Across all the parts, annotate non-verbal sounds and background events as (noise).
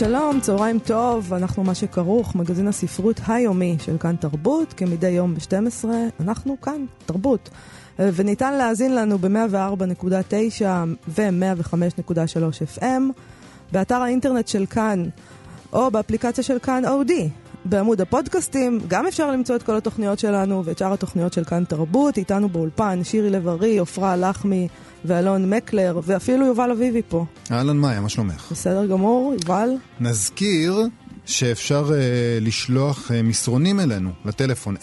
שלום, צהריים טוב, אנחנו מה שכרוך, מגזין הספרות היומי של כאן תרבות, כמדי יום ב-12, אנחנו כאן, תרבות. וניתן להאזין לנו ב-104.9 ו-105.3 FM, באתר האינטרנט של כאן, או באפליקציה של כאן אודי. בעמוד הפודקאסטים, גם אפשר למצוא את כל התוכניות שלנו ואת שאר התוכניות של כאן תרבות, איתנו באולפן, שירי לב-ארי, עפרה לחמי ואלון מקלר, ואפילו יובל אביבי פה. אהלן מאיה, מה שלומך? בסדר גמור, יובל? נזכיר שאפשר uh, לשלוח uh, מסרונים אלינו לטלפון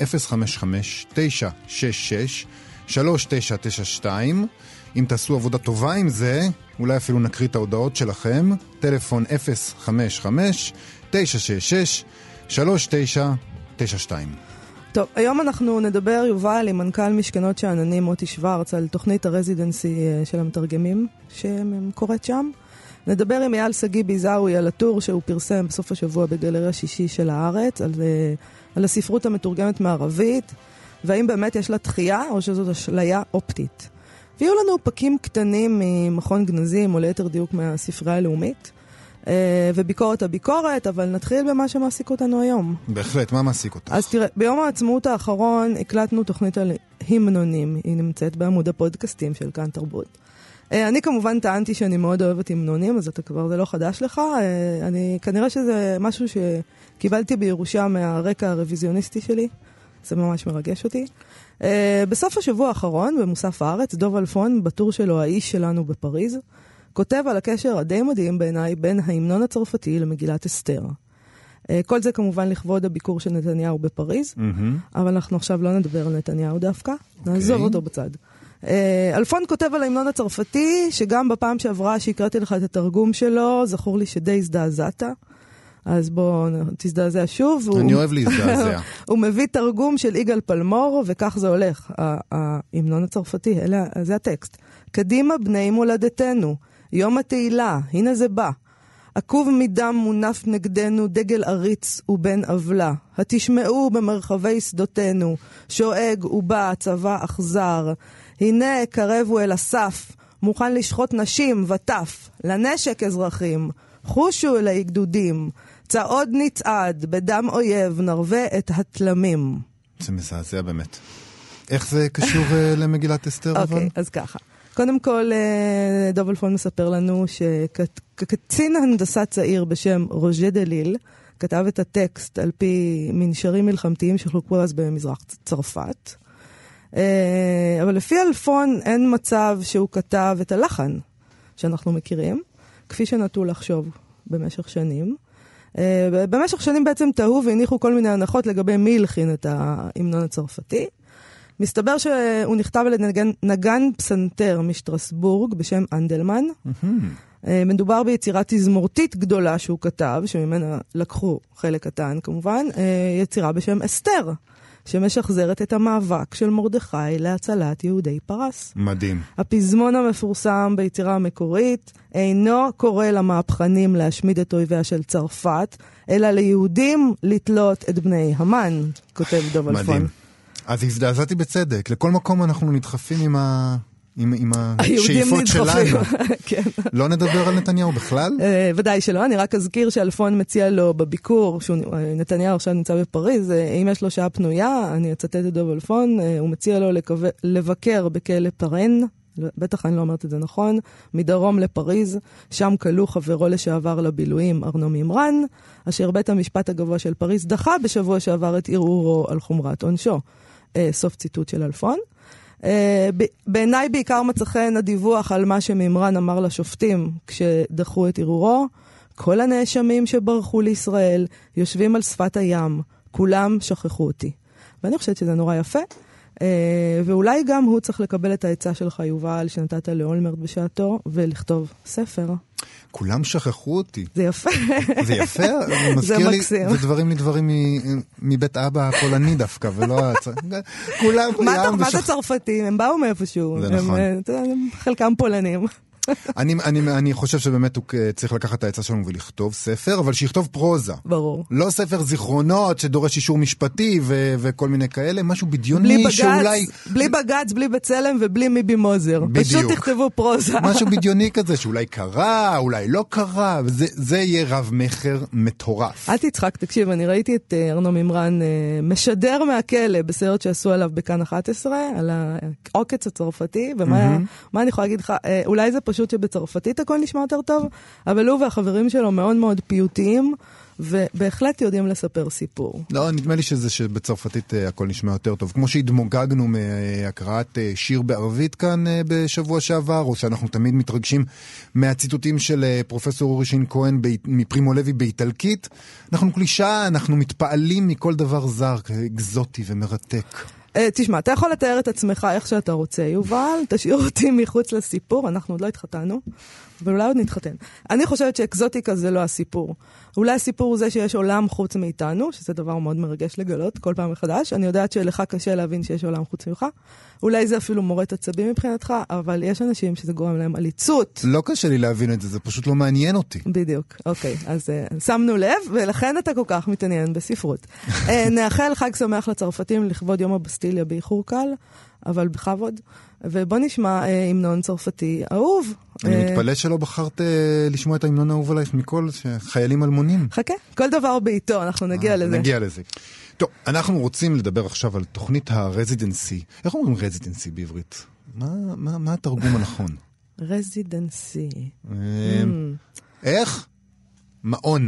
055-966-3992. אם תעשו עבודה טובה עם זה, אולי אפילו נקריא את ההודעות שלכם. טלפון 055-966-3992. טוב, היום אנחנו נדבר, יובל, עם מנכ"ל משכנות שאננים מוטי שוורץ, על תוכנית הרזידנסי של המתרגמים שקורית שם. נדבר עם אייל שגיא ביזאווי על הטור שהוא פרסם בסוף השבוע בגלריה שישי של הארץ, על, על הספרות המתורגמת מערבית, והאם באמת יש לה דחייה או שזאת אשליה אופטית. ויהיו לנו פקים קטנים ממכון גנזים, או ליתר דיוק מהספרייה הלאומית. וביקורת הביקורת, אבל נתחיל במה שמעסיק אותנו היום. בהחלט, מה מעסיק אותך? אז תראה, ביום העצמאות האחרון הקלטנו תוכנית על המנונים, היא נמצאת בעמוד הפודקאסטים של כאן תרבות. אני כמובן טענתי שאני מאוד אוהבת המנונים, אז אתה כבר, זה לא חדש לך. אני, כנראה שזה משהו שקיבלתי בירושה מהרקע הרוויזיוניסטי שלי. זה ממש מרגש אותי. בסוף השבוע האחרון, במוסף הארץ, דוב אלפון, בטור שלו, האיש שלנו בפריז, כותב על הקשר הדי מדהים בעיניי בין ההמנון הצרפתי למגילת אסתר. כל זה כמובן לכבוד הביקור של נתניהו בפריז, mm-hmm. אבל אנחנו עכשיו לא נדבר על נתניהו דווקא, okay. נעזוב אותו בצד. אלפון כותב על ההמנון הצרפתי, שגם בפעם שעברה שהקראתי לך את התרגום שלו, זכור לי שדי הזדעזעת. אז בוא תזדעזע שוב. אני הוא... אוהב להזדעזע. (laughs) הוא מביא תרגום של יגאל פלמור, וכך זה הולך. ההמנון הצרפתי, אלה, זה הטקסט. קדימה בני מולדתנו. יום התהילה, הנה זה בא. עקוב מדם מונף נגדנו דגל עריץ ובן עוולה. התשמעו במרחבי שדותינו, שואג ובא צבא אכזר. הנה קרבו אל הסף, מוכן לשחוט נשים וטף, לנשק אזרחים. חושו אל הגדודים, צעוד נצעד, בדם אויב נרווה את התלמים. זה מזעזע באמת. איך זה קשור למגילת אסתר אבל? אוקיי, אז ככה. קודם כל, דוב אלפון מספר לנו שקצין הנדסה צעיר בשם רוז'ה דליל כתב את הטקסט על פי מנשרים מלחמתיים שחולקו אז במזרח צרפת. אבל לפי אלפון אין מצב שהוא כתב את הלחן שאנחנו מכירים, כפי שנטו לחשוב במשך שנים. במשך שנים בעצם תהו והניחו כל מיני הנחות לגבי מי הלחין את ההמנון הצרפתי. מסתבר שהוא נכתב על נגן, נגן פסנתר משטרסבורג בשם אנדלמן. Mm-hmm. מדובר ביצירה תזמורתית גדולה שהוא כתב, שממנה לקחו חלק קטן כמובן, יצירה בשם אסתר, שמשחזרת את המאבק של מרדכי להצלת יהודי פרס. מדהים. הפזמון המפורסם ביצירה המקורית אינו קורא למהפכנים להשמיד את אויביה של צרפת, אלא ליהודים לתלות את בני המן, כותב דוב אלפון. מדהים. אז הזדעזעתי בצדק, לכל מקום אנחנו נדחפים עם, ה... עם, עם השאיפות שלנו. (laughs) כן. לא נדבר על נתניהו בכלל? Uh, ודאי שלא, אני רק אזכיר שאלפון מציע לו בביקור, שנתניהו עכשיו נמצא בפריז, אם יש לו שעה פנויה, אני אצטט את דוב אלפון, הוא מציע לו לקו... לבקר בכלא פרן, בטח אני לא אומרת את זה נכון, מדרום לפריז, שם כלוא חברו לשעבר לבילויים ארנו מימרן, אשר בית המשפט הגבוה של פריז דחה בשבוע שעבר את ערעורו על חומרת עונשו. אה, סוף ציטוט של אלפון. אה, בעיניי בעיקר מצא חן הדיווח על מה שמימרן אמר לשופטים כשדחו את ערעורו. כל הנאשמים שברחו לישראל יושבים על שפת הים, כולם שכחו אותי. ואני חושבת שזה נורא יפה. Uh, ואולי גם הוא צריך לקבל את העצה שלך, יובל, שנתת לאולמרט בשעתו, ולכתוב ספר. כולם שכחו אותי. זה יפה. זה יפה, (laughs) זה מזכיר לי, זה דברים מדברים מבית אבא הפולני דווקא, ולא... כולם, כולם... מה זה צרפתים? הם באו מאיפשהו. זה נכון. חלקם פולנים. אני, אני, אני חושב שבאמת הוא צריך לקחת את העצה שלנו ולכתוב ספר, אבל שיכתוב פרוזה. ברור. לא ספר זיכרונות שדורש אישור משפטי ו- וכל מיני כאלה, משהו בדיוני בלי בגץ, שאולי... בלי בג"ץ, בלי בצלם ובלי מיבי מוזר. בדיוק. פשוט תכתבו פרוזה. משהו (laughs) בדיוני כזה, שאולי קרה, אולי לא קרה, וזה זה יהיה רב-מכר מטורף. אל תצחק, תקשיב, אני ראיתי את אה, ארנו מימרן אה, משדר מהכלא בסרט שעשו עליו בכאן 11, על העוקץ הצרפתי, ומה mm-hmm. אני יכולה להגיד לך, אה, אולי זה פשוט... פשוט שבצרפתית הכל נשמע יותר טוב, אבל הוא והחברים שלו מאוד מאוד פיוטיים. ובהחלט יודעים לספר סיפור. לא, נדמה לי שזה שבצרפתית uh, הכל נשמע יותר טוב. כמו שהתמוגגנו מהקראת uh, שיר בערבית כאן uh, בשבוע שעבר, או שאנחנו תמיד מתרגשים מהציטוטים של פרופסור אורי שין כהן מפרימו לוי באיטלקית. אנחנו קלישאה, אנחנו מתפעלים מכל דבר זר, אקזוטי ומרתק. Uh, תשמע, אתה יכול לתאר את עצמך איך שאתה רוצה, יובל, תשאיר אותי מחוץ לסיפור, אנחנו עוד לא התחתנו, אבל אולי עוד נתחתן. אני חושבת שאקזוטיקה זה לא הסיפור. אולי הסיפור הוא זה שיש עולם חוץ מאיתנו, שזה דבר מאוד מרגש לגלות כל פעם מחדש. אני יודעת שלך קשה להבין שיש עולם חוץ ממך. אולי זה אפילו מורט עצבים מבחינתך, אבל יש אנשים שזה גורם להם עליצות. לא קשה לי להבין את זה, זה פשוט לא מעניין אותי. בדיוק, אוקיי. אז uh, שמנו לב, ולכן אתה כל כך מתעניין בספרות. uh, (laughs) נאחל חג שמח לצרפתים לכבוד יום הבסטיליה באיחור קל, אבל בכבוד. ובוא נשמע אה, המנון צרפתי אהוב. אני אה... מתפלא שלא בחרת אה, לשמוע את ההמנון האהוב עלייך מכל חיילים אלמונים. חכה, כל דבר בעיתו, אנחנו נגיע אה, לזה. נגיע לזה. טוב, אנחנו רוצים לדבר עכשיו על תוכנית הרזידנסי. איך אומרים רזידנסי בעברית? מה, מה, מה התרגום הנכון? (laughs) רזידנסי. אה, mm. איך? מעון.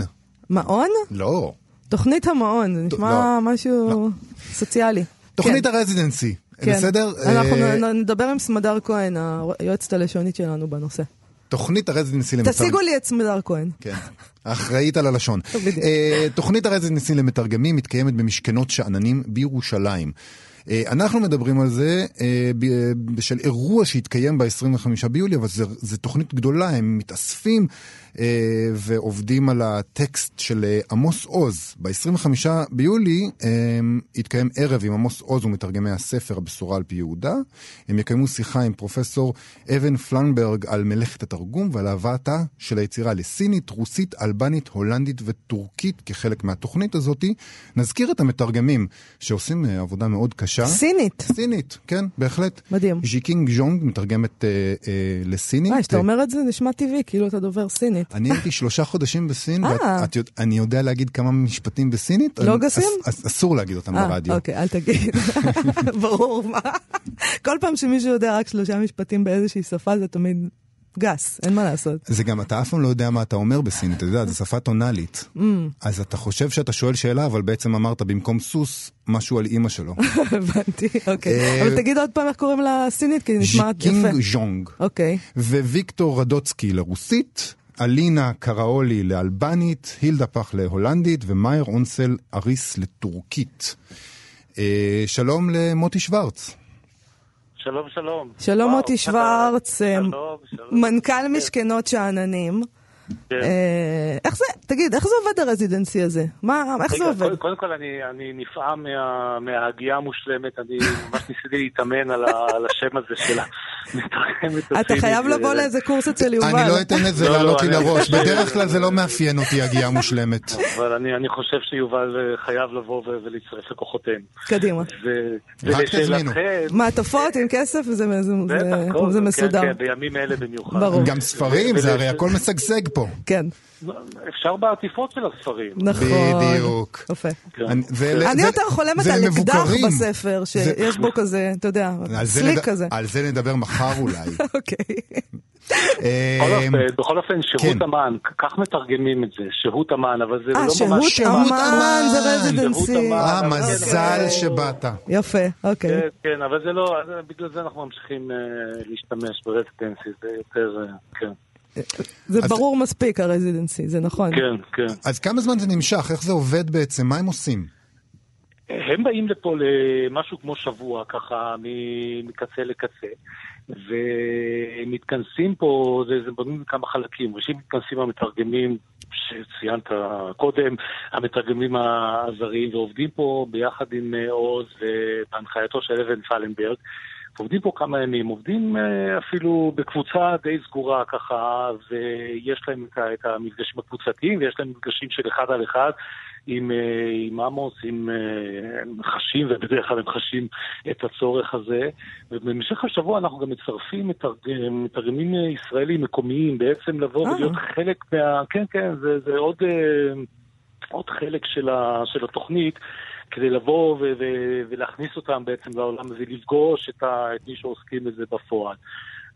מעון? לא. תוכנית המעון, זה נשמע לא. משהו לא. סוציאלי. תוכנית כן. ה residency. כן. בסדר? אנחנו אה, נדבר עם סמדר כהן, היועצת הלשונית שלנו בנושא. תוכנית ה residency למתרגמים. תשיגו לי את סמדר כהן. כן, האחראית על הלשון. אה, תוכנית ה residency למתרגמים מתקיימת במשכנות שאננים בירושלים. אה, אנחנו מדברים על זה בשל אירוע שהתקיים ב-25 ביולי, אבל זו תוכנית גדולה, הם מתאספים ועובדים על הטקסט של אה, עמוס עוז. ב-25 ביולי יתקיים אה, ערב עם עמוס עוז ומתרגמי הספר הבשורה על פי יהודה. הם יקיימו שיחה עם פרופסור אבן פלנברג על מלאכת התרגום ועל הבאתה של היצירה לסינית, רוסית, אלבנית, הולנדית וטורקית כחלק מהתוכנית הזאת. נזכיר את המתרגמים שעושים עבודה מאוד קשה. סינית. סינית, כן, בהחלט. מדהים. ז'יקינג ז'ונג מתרגמת אה, אה, לסינית. מה, כשאתה אומר את זה נשמע טבעי, כאילו אתה דובר סינית. בסינית? אני הייתי שלושה חודשים בסין, ואני יודע להגיד כמה משפטים בסינית. לא גסים? אסור להגיד אותם ברדיו. אוקיי, אל תגיד. (laughs) ברור, מה? כל פעם שמישהו יודע רק שלושה משפטים באיזושהי שפה, זה תמיד גס, אין מה לעשות. זה גם, אתה אף פעם לא יודע מה אתה אומר בסינית, אתה יודע, זו שפה טונאלית. Mm. אז אתה חושב שאתה שואל שאלה, אבל בעצם אמרת במקום סוס, משהו על אימא שלו. (laughs) הבנתי, אוקיי. אה, אבל תגיד עוד פעם איך קוראים לסינית, כי נשמעת יפה. ז'יקינג ז'ונג. אוקיי. וויקטור רדוצקי לרוסית, אלינה קראולי לאלבנית, הילדה פח להולנדית ומאייר אונסל אריס לטורקית. אה, שלום למוטי שוורץ. שלום, שלום. שלום מוטי שוורץ, אה, מנכ"ל משכנות שאננים. כן. אה, איך זה, תגיד, איך זה עובד הרזידנסי הזה? מה, איך זה עובד? קודם כל אני נפעם מההגייה המושלמת, אני ממש ניסיתי להתאמן על השם הזה אתה חייב לבוא לאיזה קורס אצל יובל. אני לא אתן לזה לא, לעלות לא, לי לראש, בדרך כלל זה לא מאפיין אותי הגייה מושלמת. אבל אני חושב שיובל אה, חייב לבוא ולהצטרף לכוחותיהם. קדימה. רק תזמינו. מעטפות עם כסף, זה מסודר. כן, בימים אלה במיוחד. גם ספרים, זה הרי הכל משגשג פה. פה. כן. אפשר בעטיפות של הספרים. נכון. בדיוק. יפה. כן. אני יותר חולמת על אקדח בספר, שיש בו כזה, אתה יודע, סליק כזה. על זה נדבר מחר אולי. (laughs) אוקיי. בכל אופן, שהות כן. אמן, כך מתרגמים את זה, שהות אמן, אבל זה לא ממש... אה, שהות אמן זה רזידנסי. אה, מזל שבאת. יפה, אוקיי. כן, כן, אבל זה לא, בגלל זה אנחנו ממשיכים אה, להשתמש ברזידנסי, זה יותר, אה, כן. זה ברור מספיק הרזידנסי, זה נכון. כן, כן. אז כמה זמן זה נמשך? איך זה עובד בעצם? מה הם עושים? הם באים לפה למשהו כמו שבוע, ככה מקצה לקצה, ומתכנסים פה, זה, זה בנוי מכמה חלקים. ראשית מתכנסים המתרגמים שציינת קודם, המתרגמים הזרים, ועובדים פה ביחד עם עוז ובהנחייתו של אבן פלנברג. עובדים פה כמה ימים, עובדים אה, אפילו בקבוצה די סגורה ככה, ויש להם את המפגשים הקבוצתיים, ויש להם מפגשים של אחד על אחד עם, אה, עם עמוס, עם, אה, הם חשים, ובדרך כלל הם חשים את הצורך הזה. ובמשך השבוע אנחנו גם מצרפים מתרגמים ישראלים מקומיים, בעצם לבוא ולהיות חלק מה... כן, כן, זה, זה עוד, עוד חלק של, ה, של התוכנית. כדי לבוא ו- ו- ולהכניס אותם בעצם לעולם הזה, לפגוש את, ה- את מי שעוסקים בזה בפועל.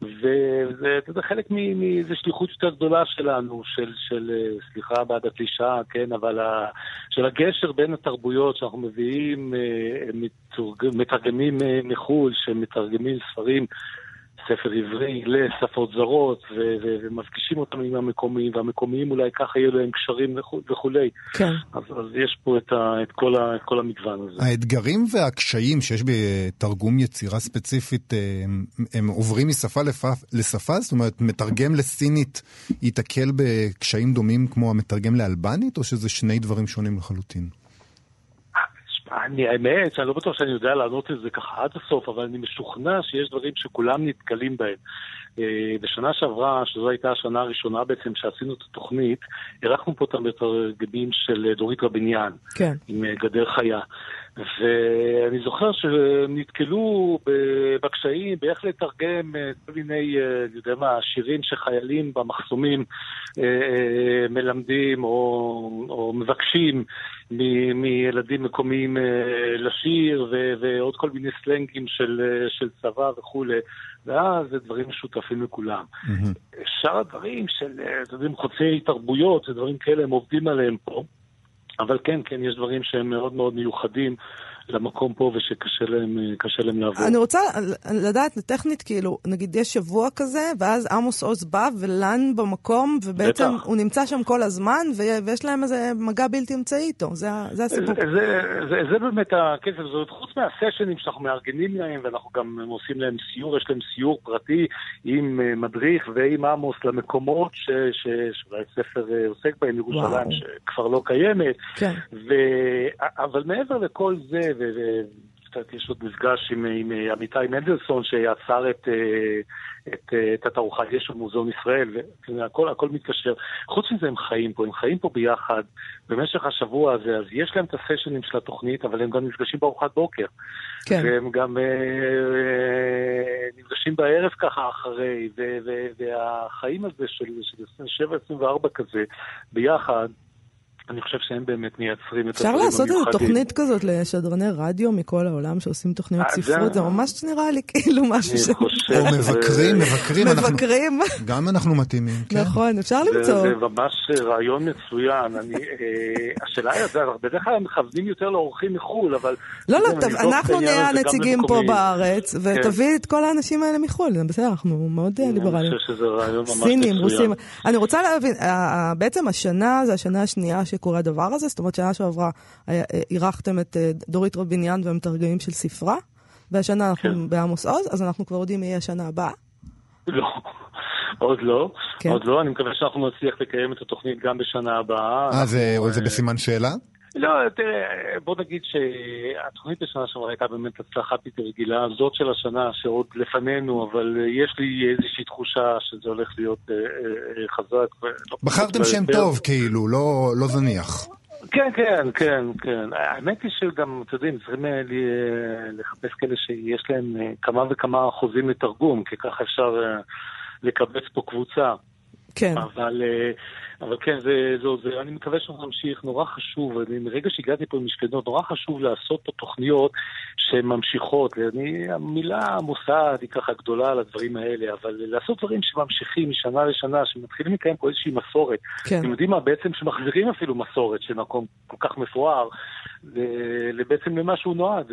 וזה זה חלק מאיזו שליחות יותר גדולה שלנו, של, של סליחה בעד הקלישה, כן, אבל ה, של הגשר בין התרבויות שאנחנו מביאים, אה, מתרגמים אה, מחו"ל, שמתרגמים ספרים ספר עברי לשפות זרות, ומפגישים אותם עם המקומיים, והמקומיים אולי ככה יהיו להם קשרים וכולי. כן. אז, אז יש פה את, ה, את, כל ה, את כל המגוון הזה. האתגרים והקשיים שיש בתרגום יצירה ספציפית, הם, הם עוברים משפה לשפה? זאת אומרת, מתרגם לסינית ייתקל בקשיים דומים כמו המתרגם לאלבנית, או שזה שני דברים שונים לחלוטין? אני, האמת שאני לא בטוח שאני יודע לענות את זה ככה עד הסוף, אבל אני משוכנע שיש דברים שכולם נתקלים בהם. אה, בשנה שעברה, שזו הייתה השנה הראשונה בעצם שעשינו את התוכנית, אירחנו פה את המתרגמים של דורית רביניאן, כן. עם אה, גדר חיה. ואני זוכר שהם נתקלו בקשיים באיך לתרגם אה, כל מיני, אני יודע מה, שירים שחיילים במחסומים מלמדים או, או מבקשים מילדים מקומיים לשיר ועוד כל מיני סלנגים של, של צבא וכולי. ואז זה דברים משותפים לכולם. Mm-hmm. שאר הדברים של, אתם יודעים, חוצי תרבויות, זה דברים כאלה, הם עובדים עליהם פה. אבל כן, כן, יש דברים שהם מאוד מאוד מיוחדים. למקום פה ושקשה להם, להם לעבור. אני רוצה לדעת טכנית, כאילו, נגיד יש שבוע כזה, ואז עמוס עוז בא ולן במקום, ובעצם בטח. הוא נמצא שם כל הזמן, ויש להם איזה מגע בלתי אמצעי איתו, זה, זה הסיפור. זה, זה, זה, זה באמת הכסף, זאת חוץ מהסשנים שאנחנו מארגנים להם, ואנחנו גם עושים להם סיור, יש להם סיור פרטי עם אה, מדריך ועם עמוס למקומות שאולי ספר אה, עוסק בהם, ירושלים, שכבר לא קיימת. כן. ו... אבל מעבר לכל זה, יש עוד מפגש עם, עם עמיתי מנדלסון שיצר את, אה, את, אה, את התערוכה, יש מוזיאון ישראל, והכל הכל מתקשר. חוץ מזה הם חיים פה, הם חיים פה ביחד במשך השבוע הזה, אז יש להם את הסשנים של התוכנית, אבל הם גם נפגשים בארוחת בוקר. כן. והם גם אה, אה, נפגשים בערב ככה אחרי, ו, ו, והחיים הזה של 27-24 כזה, ביחד, אני חושב שהם באמת מייצרים את הדברים המיוחדים. אפשר לעשות איזו תוכנית כזאת לשדרני רדיו מכל העולם שעושים תוכניות אה, ספרות, זה ממש נראה לי כאילו משהו ש... או מבקרים, מבקרים. מבקרים. גם אנחנו מתאימים, כן. נכון, אפשר למצוא. זה ממש רעיון מצוין. אה, השאלה היא, בדרך כלל הם מכוונים יותר לאורחים מחו"ל, אבל... לא, לא, אנחנו נהיה הנציגים פה בארץ, כן. ותביא את כל האנשים האלה מחו"ל, זה בסדר, אנחנו מאוד אה, ליברליים. אני חושב שזה רעיון ממש מצוין. סינים, רוסים. אני רוצה להבין, בעצם השנה זה השנה השנייה שקורה הדבר הזה? זאת אומרת, שנה שעברה אה, אה, אירחתם את אה, דורית רביניאן והמתרגמים של ספרה, והשנה אנחנו כן. בעמוס עוז, אז אנחנו כבר יודעים מי יהיה השנה הבאה. לא, עוד לא. כן. עוד לא, אני מקווה שאנחנו נצליח לקיים את התוכנית גם בשנה הבאה. אה, זה, זה בסימן שאלה? לא, תראה, בוא נגיד שהתוכנית בשנה שעברה הייתה באמת הצלחה בלתי רגילה, זאת של השנה שעוד לפנינו, אבל יש לי איזושהי תחושה שזה הולך להיות אה, אה, חזק. בחרתם שם טוב, כאילו, לא, לא זניח. כן, כן, כן, כן. האמת היא שגם, אתם יודעים, צריכים אה, לחפש כאלה שיש להם כמה וכמה אחוזים לתרגום, כי ככה אפשר לקבץ פה קבוצה. כן. אבל... אבל כן, זה, זה עוזר. אני מקווה שאנחנו נמשיך. נורא חשוב, אני, מרגע שהגעתי פה למשכנות, נורא חשוב לעשות פה תוכניות שהן ממשיכות. אני, המילה מוסד היא ככה גדולה על הדברים האלה, אבל לעשות דברים שממשיכים משנה לשנה, שמתחילים לקיים פה איזושהי מסורת. כן. אתם יודעים מה? בעצם שמחזירים אפילו מסורת של מקום כל כך מפואר, בעצם למה שהוא נועד,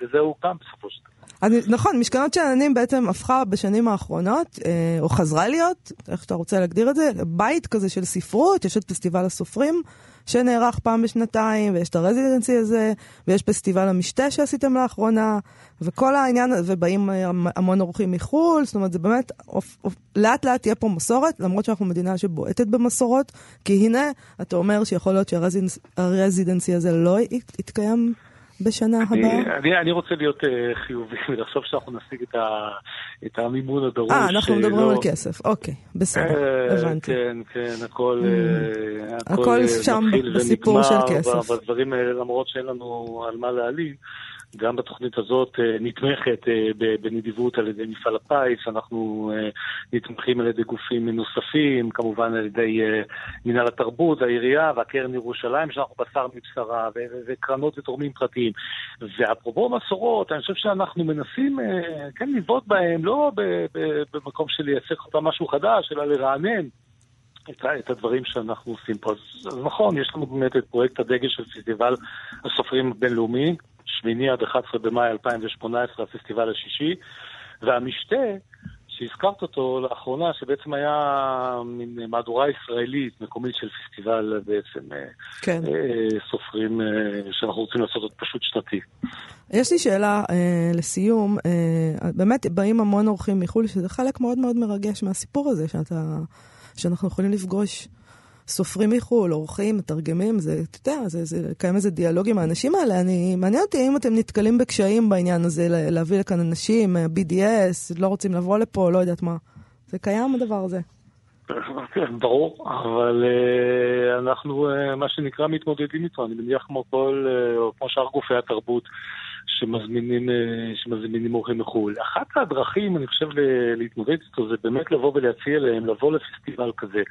לזה הוא קם בסופו של דבר. אני, נכון, משכנות שאננים בעצם הפכה בשנים האחרונות, אה, או חזרה להיות, איך שאתה רוצה להגדיר את זה, בית כזה של ספרות, יש את פסטיבל הסופרים, שנערך פעם בשנתיים, ויש את הרזידנסי הזה, ויש פסטיבל המשתה שעשיתם לאחרונה, וכל העניין, ובאים אה, המון אורחים מחו"ל, זאת אומרת, זה באמת, אופ, אופ, לאט לאט תהיה פה מסורת, למרות שאנחנו מדינה שבועטת במסורות, כי הנה, אתה אומר שיכול להיות שהרזידנסי הזה לא יתקיים בשנה הבאה? אני, אני רוצה להיות uh, חיובי (laughs) ולחשוב שאנחנו נשיג את, ה, את המימון הדרוש. אה, אנחנו מדברים לא... על כסף, אוקיי, בסדר, uh, הבנתי. כן, כן, הכל, הכל, הכל שם בסיפור של כסף. בדברים האלה, למרות שאין לנו על מה להעלים. גם בתוכנית הזאת אה, נתמכת אה, בנדיבות על ידי מפעל הפיס, אנחנו אה, נתמכים על ידי גופים נוספים, כמובן על ידי מנהל התרבות, העירייה והקרן ירושלים, שאנחנו בשר מבשרה, וקרנות ותורמים פרטיים. ואפרופו מסורות, אני חושב שאנחנו מנסים, כן, לבעוט בהם, לא במקום של לייצר אותם משהו חדש, אלא לרענן. את, הדברים שאנחנו עושים פה. אז, נכון, יש לנו באמת את פרויקט הדגל של פסטיבל הסופרים הבינלאומי, שמיני עד 11 במאי 2018, הפסטיבל השישי, והמשתה, שהזכרת אותו לאחרונה, שבעצם היה מין מהדורה ישראלית מקומית של פסטיבל בעצם אה, כן. אה, סופרים אה, שאנחנו רוצים לעשות עוד פשוט שנתי. יש לי שאלה אה, לסיום, אה, באמת באים המון אורחים מחו"ל, שזה חלק מאוד מאוד מרגש מהסיפור הזה, שאתה, שאנחנו יכולים לפגוש סופרים מחו"ל, עורכים, מתרגמים, זה, אתה יודע, זה, זה לקיים איזה דיאלוג עם האנשים האלה. אני, מעניין אותי אם אתם נתקלים בקשיים בעניין הזה, להביא לכאן אנשים, BDS, לא רוצים לבוא לפה, לא יודעת מה. זה קיים הדבר הזה. כן, ברור, אבל uh, אנחנו, uh, מה שנקרא, מתמודדים איתו. אני מניח כמו כל, uh, כמו שאר גופי התרבות שמזמינים, uh, שמזמינים אורחים מחו"ל. אחת הדרכים, אני חושב, להתמודד איתו זה באמת לבוא ולהציע להם, לבוא לפסטיבל כזה,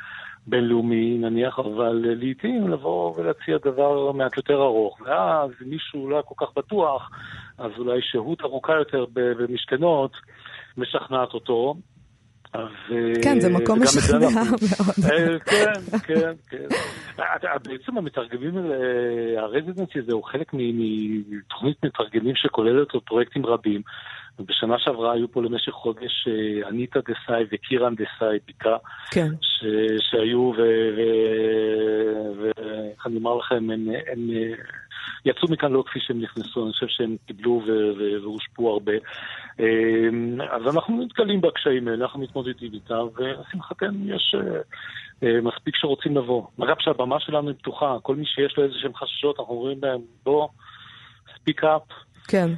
בינלאומי נניח, אבל לעיתים לבוא ולהציע דבר מעט יותר ארוך. ואז אם מישהו לא כל כך בטוח, אז אולי שהות ארוכה יותר במשכנות משכנעת אותו. אז... כן, זה מקום משכנע (laughs) מאוד. אה, כן, כן, כן. בעצם המתרגמים, הרזידנסי הזה הוא חלק מתוכנית מתרגמים שכוללת פרויקטים רבים. ובשנה שעברה היו פה למשך חודש אה, אניטה דסאי וקירן דסאי בתה, כן. ש, שהיו, ואיך אני אומר לכם, הם, הם יצאו מכאן לא כפי שהם נכנסו, אני חושב שהם קיבלו והושפעו הרבה. אה, אז אנחנו נתקלים בקשיים האלה, אנחנו מתמודדים איתם, ולשמחתנו יש אה, מספיק שרוצים לבוא. אגב, שהבמה שלנו היא פתוחה, כל מי שיש לו איזה שהם חששות, אנחנו אומרים להם, בוא, ספיק אפ. כן.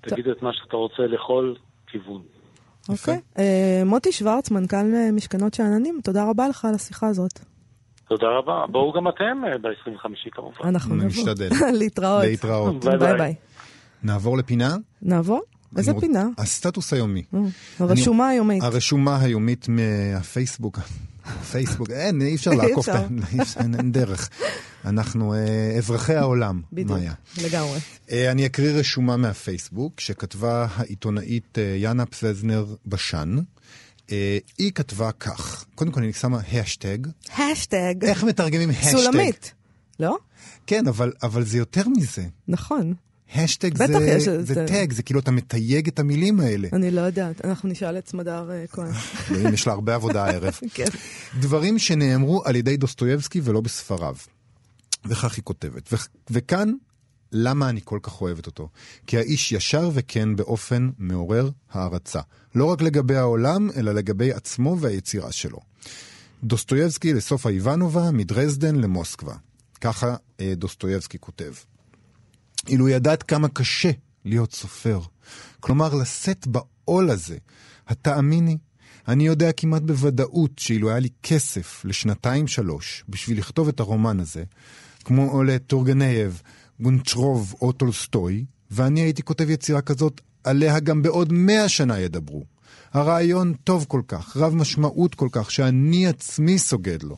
תגיד את מה שאתה רוצה לכל כיוון. אוקיי. אה, מוטי שוורץ, מנכ"ל אה, משכנות שאננים, תודה רבה לך על השיחה הזאת. תודה רבה. בואו גם אתם אה, ב-25 כמובן. אנחנו נבוא. נשתדל. (laughs) להתראות. להתראות. ביי ביי. נעבור לפינה? נעבור? איזה פינה? הסטטוס היומי. הרשומה היומית. הרשומה היומית מהפייסבוק. פייסבוק, אין, אי אפשר (laughs) לעקוף, אין דרך. אנחנו אה, אזרחי העולם, בדיוק, לגמרי. אה, אני אקריא רשומה מהפייסבוק, שכתבה העיתונאית אה, יאנה פזנר בשן. היא כתבה כך, קודם כל אני שמה השטג. השטג. איך מתרגמים השטג? סולמית, לא? כן, אבל, אבל זה יותר מזה. נכון. השטג זה, יש, זה, זה tag, זה כאילו אתה מתייג את המילים האלה. אני לא יודעת, אנחנו נשאל את סמדר אה, כהן. (laughs) יש לה הרבה עבודה הערב. (laughs) כן. דברים שנאמרו על ידי דוסטויבסקי ולא בספריו. וכך היא כותבת. ו- וכאן, למה אני כל כך אוהבת אותו? כי האיש ישר וכן באופן מעורר הערצה. לא רק לגבי העולם, אלא לגבי עצמו והיצירה שלו. דוסטויבסקי לסופה איוונובה, מדרזדן למוסקבה. ככה אה, דוסטויבסקי כותב. אילו ידעת כמה קשה להיות סופר. כלומר, לשאת בעול הזה. התאמיני, אני יודע כמעט בוודאות שאילו היה לי כסף לשנתיים-שלוש בשביל לכתוב את הרומן הזה, כמו לטורגנייב, גונצ'רוב או טולסטוי, ואני הייתי כותב יצירה כזאת, עליה גם בעוד מאה שנה ידברו. הרעיון טוב כל כך, רב משמעות כל כך, שאני עצמי סוגד לו.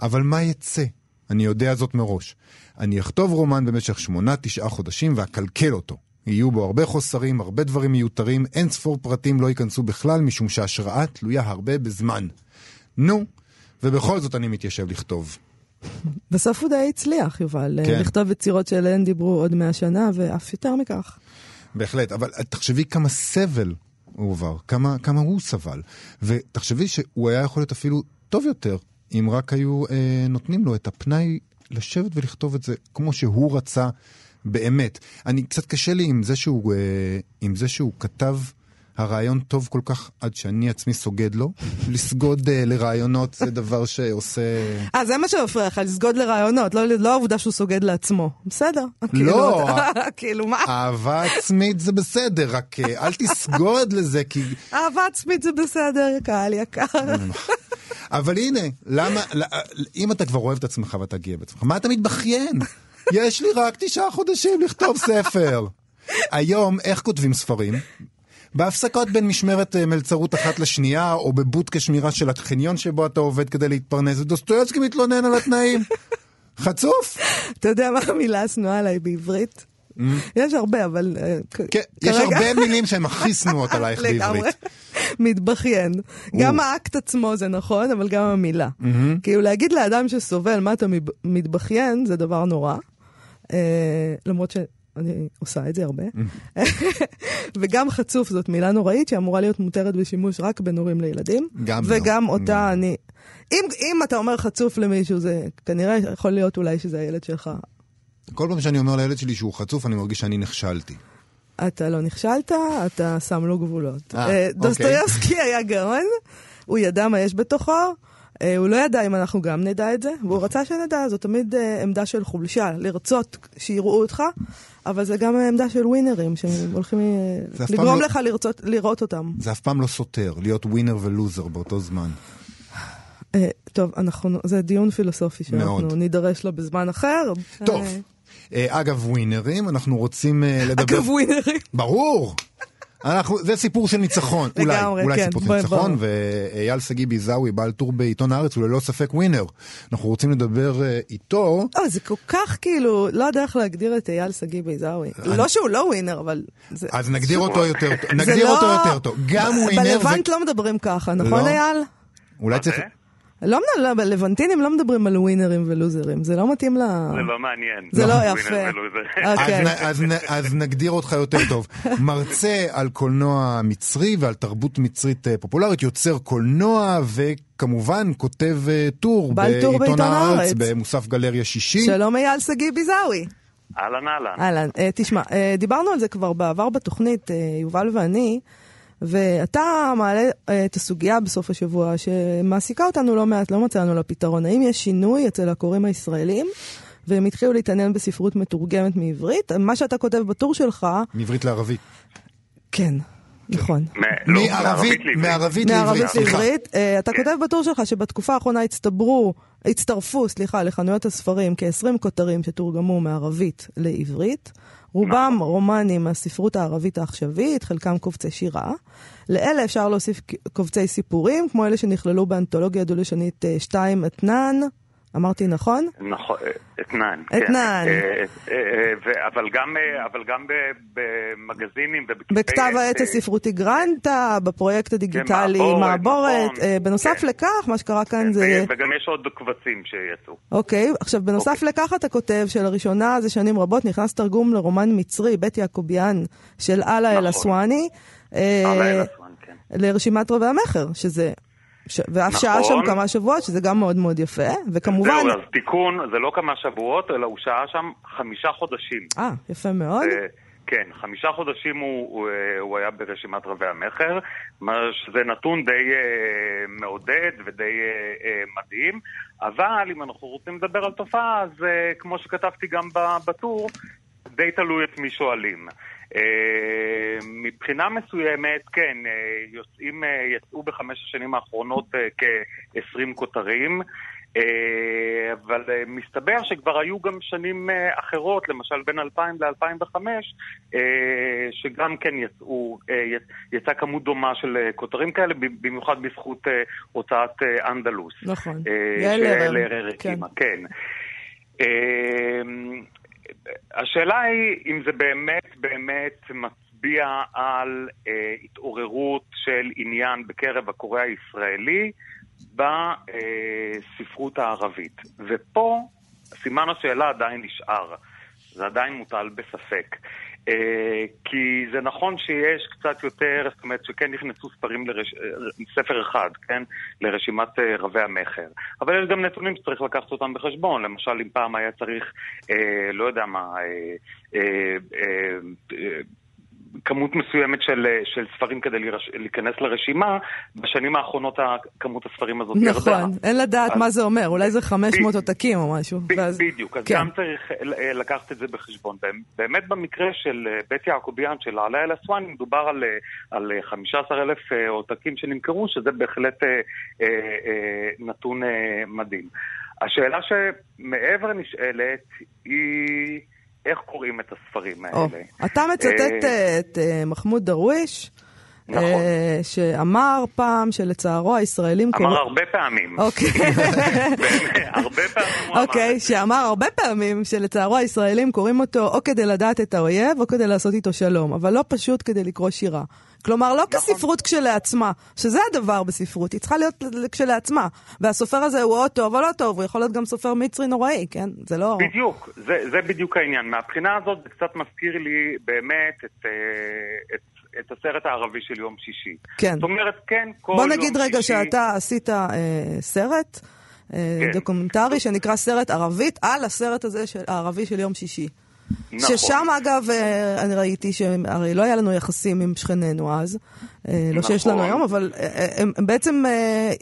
אבל מה יצא? אני יודע זאת מראש. אני אכתוב רומן במשך שמונה, תשעה חודשים ואקלקל אותו. יהיו בו הרבה חוסרים, הרבה דברים מיותרים, אין ספור פרטים לא ייכנסו בכלל, משום שההשראה תלויה הרבה בזמן. נו, ובכל זאת אני מתיישב לכתוב. בסוף הוא די הצליח, יובל, כן. לכתוב יצירות שעליהן דיברו עוד מאה שנה, ואף יותר מכך. בהחלט, אבל תחשבי כמה סבל הוא עבר, כמה, כמה הוא סבל. ותחשבי שהוא היה יכול להיות אפילו טוב יותר, אם רק היו אה, נותנים לו את הפנאי לשבת ולכתוב את זה כמו שהוא רצה באמת. אני, קצת קשה לי עם זה שהוא, אה, עם זה שהוא כתב הרעיון טוב כל כך עד שאני עצמי סוגד לו. (laughs) לסגוד uh, לרעיונות זה דבר שעושה... אה, זה מה שמפריע לך, לסגוד לרעיונות, לא, לא העובדה שהוא סוגד לעצמו. בסדר. לא. (laughs) כאילו, מה? אהבה עצמית זה בסדר, רק אה, אל תסגוד לזה, כי... (laughs) אהבה עצמית זה בסדר, קהל יקר. אבל הנה, למה, אם אתה כבר אוהב את עצמך ואתה גאה בעצמך, מה אתה מתבכיין? יש לי רק תשעה חודשים לכתוב ספר. היום, איך כותבים ספרים? בהפסקות בין משמרת אה, מלצרות אחת לשנייה, או בבודקה שמירה של החניון שבו אתה עובד כדי להתפרנס, ודוסטויבסקי מתלונן על התנאים. (laughs) חצוף. אתה יודע מה המילה השנואה עליי בעברית? Mm. יש הרבה, אבל אה, כן, יש הרבה מילים שהן הכי שנואות עלייך (laughs) בעברית. מתבכיין. גם האקט עצמו זה נכון, אבל גם המילה. Mm-hmm. כאילו להגיד לאדם שסובל מה אתה מתבכיין, זה דבר נורא. אה, למרות אני עושה את זה הרבה. וגם חצוף זאת מילה נוראית שאמורה להיות מותרת בשימוש רק בין הורים לילדים. גם לא. וגם לא. אותה אני... אם, אם אתה אומר חצוף למישהו, זה כנראה יכול להיות אולי שזה הילד שלך. כל פעם שאני אומר לילד שלי שהוא חצוף, אני מרגיש שאני נכשלתי. אתה לא נכשלת, אתה שם לו גבולות. אה, אה אוקיי. דוסטויבסקי היה גאון, הוא ידע מה יש בתוכו. Uh, הוא לא ידע אם אנחנו גם נדע את זה, והוא רצה שנדע, זו תמיד עמדה של חולשה, לרצות שיראו אותך, אבל זה גם עמדה של ווינרים, שהולכים אה, לגרום לא... לך לרצות, לראות אותם. זה אף פעם לא סותר, להיות ווינר ולוזר באותו זמן. Uh, טוב, אנחנו, זה דיון פילוסופי שאנחנו. נידרש לו בזמן אחר. טוב. Uh, אגב ווינרים, אנחנו רוצים לדבר... אגב ווינרים. ברור! אנחנו, זה סיפור של ניצחון, אולי, אולי כן, סיפור של ניצחון, ואייל שגיא ביזאווי, בעל טור בעיתון הארץ, הוא ללא ספק ווינר. אנחנו רוצים לדבר uh, איתו. לא, זה כל כך כאילו, לא יודע איך להגדיר את אייל שגיא ביזאווי. אני... לא שהוא לא ווינר, אבל... זה... אז נגדיר אותו יותר טוב, נגדיר לא... אותו יותר טוב. גם ווינר... בלבנט ו... לא מדברים ככה, נכון לא. אייל? אולי צריך... לא, לא, לבנטינים לא מדברים על ווינרים ולוזרים, זה לא מתאים ל... זה לא מעניין. זה לא, לא יפה. אוקיי. אז, אז, אז נגדיר אותך יותר טוב. (laughs) מרצה על קולנוע מצרי ועל תרבות מצרית אה, פופולרית, יוצר קולנוע וכמובן כותב אה, טור בעיתון הארץ, במוסף גלריה שישי. שלום אייל שגיא ביזאווי. אהלן אהלן. אהלן, אה, תשמע, דיברנו על זה כבר בעבר בתוכנית, יובל ואני. ואתה מעלה אה, את הסוגיה בסוף השבוע שמעסיקה אותנו לא מעט, לא מצאנו לה פתרון. האם יש שינוי אצל הקוראים הישראלים? והם התחילו להתעניין בספרות מתורגמת מעברית. מה שאתה כותב בטור שלך... מעברית לערבית. כן. נכון. לא, מערבית לעברית. מערבית לעברית. אה, אתה כותב בטור שלך שבתקופה האחרונה הצטברו, הצטרפו, סליחה, לחנויות הספרים כ-20 כותרים שתורגמו מערבית לעברית. רובם נכון. רומנים מהספרות הערבית העכשווית, חלקם קובצי שירה. לאלה אפשר להוסיף קובצי סיפורים, כמו אלה שנכללו באנתולוגיה דו-לשונית 2 אה, אתנן. אמרתי נכון? נכון, אה, אתנן. כן. אתנן. אה, אבל גם, אבל גם במגזינים בכתב העת הספרותי גרנטה, בפרויקט הדיגיטלי כן, מעבורת. נכון. בנוסף כן. לכך, מה שקרה כאן זה... וגם יש עוד קבצים שיצאו. אוקיי, עכשיו בנוסף אוקיי. לכך אתה כותב שלראשונה זה שנים רבות נכנס תרגום לרומן מצרי, בית יעקוביאן, של אללה נכון. אל-אסואני. אללה אל-אסואני, כן. לרשימת רבי המכר, שזה ש... ואף נכון. שעה שם כמה שבועות, שזה גם מאוד מאוד יפה, וכמובן... זהו, אז תיקון, זה לא כמה שבועות, אלא הוא שהה שם חמישה חודשים. אה, יפה מאוד. ו... כן, חמישה חודשים הוא, הוא, הוא היה ברשימת רבי המכר, שזה נתון די אה, מעודד ודי אה, אה, מדהים, אבל אם אנחנו רוצים לדבר על תופעה, אז אה, כמו שכתבתי גם בטור, די תלוי את מי שואלים. אה, מבחינה מסוימת, כן, אה, יוצאים, אה, יצאו בחמש השנים האחרונות כ-20 כותרים, אבל מסתבר שכבר היו גם שנים אחרות, למשל בין 2000 ל-2005, שגם כן יצאו, יצאה כמות דומה של כותרים כאלה, במיוחד בזכות הוצאת אנדלוס. נכון, יעל הרר. כן. כן. השאלה היא אם זה באמת באמת מצביע על אה, התעוררות של עניין בקרב הקורא הישראלי בספרות הערבית. ופה סימן השאלה עדיין נשאר. זה עדיין מוטל בספק. אה, כי זה נכון שיש קצת יותר, זאת אומרת שכן נכנסו ספרים, לרש... אחד, כן, לרשימת רבי המכר. אבל יש גם נתונים שצריך לקחת אותם בחשבון. למשל, אם פעם היה צריך, אה, לא יודע מה, אה, אה, אה, כמות מסוימת של, של ספרים כדי לרש... להיכנס לרשימה, בשנים האחרונות כמות הספרים הזאת נכון, ירדה. נכון, אין לדעת אז... מה זה אומר, אולי זה 500 עותקים או משהו. ב- ואז... בדיוק, אז כן. גם צריך לקחת את זה בחשבון. באמת במקרה של אה, בית יעקוביאן, של עלה אל אסואן, מדובר על, אה, על 15,000 אה, עותקים שנמכרו, שזה בהחלט אה, אה, אה, נתון אה, מדהים. השאלה שמעבר נשאלת היא... איך קוראים את הספרים האלה. Oh, אתה מצטט uh, את uh, מחמוד דרוויש. נכון. Uh, שאמר פעם שלצערו הישראלים... אמר קורא... הרבה פעמים. אוקיי. (laughs) הרבה פעמים הוא אמר. אוקיי, שאמר הרבה פעמים שלצערו הישראלים קוראים אותו או כדי לדעת את האויב או כדי לעשות איתו שלום, אבל לא פשוט כדי לקרוא שירה. כלומר, לא נכון. כספרות כשלעצמה, שזה הדבר בספרות, היא צריכה להיות כשלעצמה. והסופר הזה הוא או טוב או לא טוב, הוא יכול להיות גם סופר מצרי נוראי, כן? זה לא... בדיוק, זה, זה בדיוק העניין. מהבחינה הזאת זה קצת מזכיר לי באמת את, אה, את, את הסרט הערבי של יום שישי. כן. זאת אומרת, כן, כל יום שישי... בוא נגיד רגע שישי... שאתה עשית אה, סרט. אה, כן. דוקומנטרי שנקרא סרט ערבית על הסרט הזה של, הערבי של יום שישי. נכון. ששם אגב, אה, אני ראיתי שהרי לא היה לנו יחסים עם שכנינו אז, נכון. לא שיש לנו נכון. היום, אבל אה, הם, הם בעצם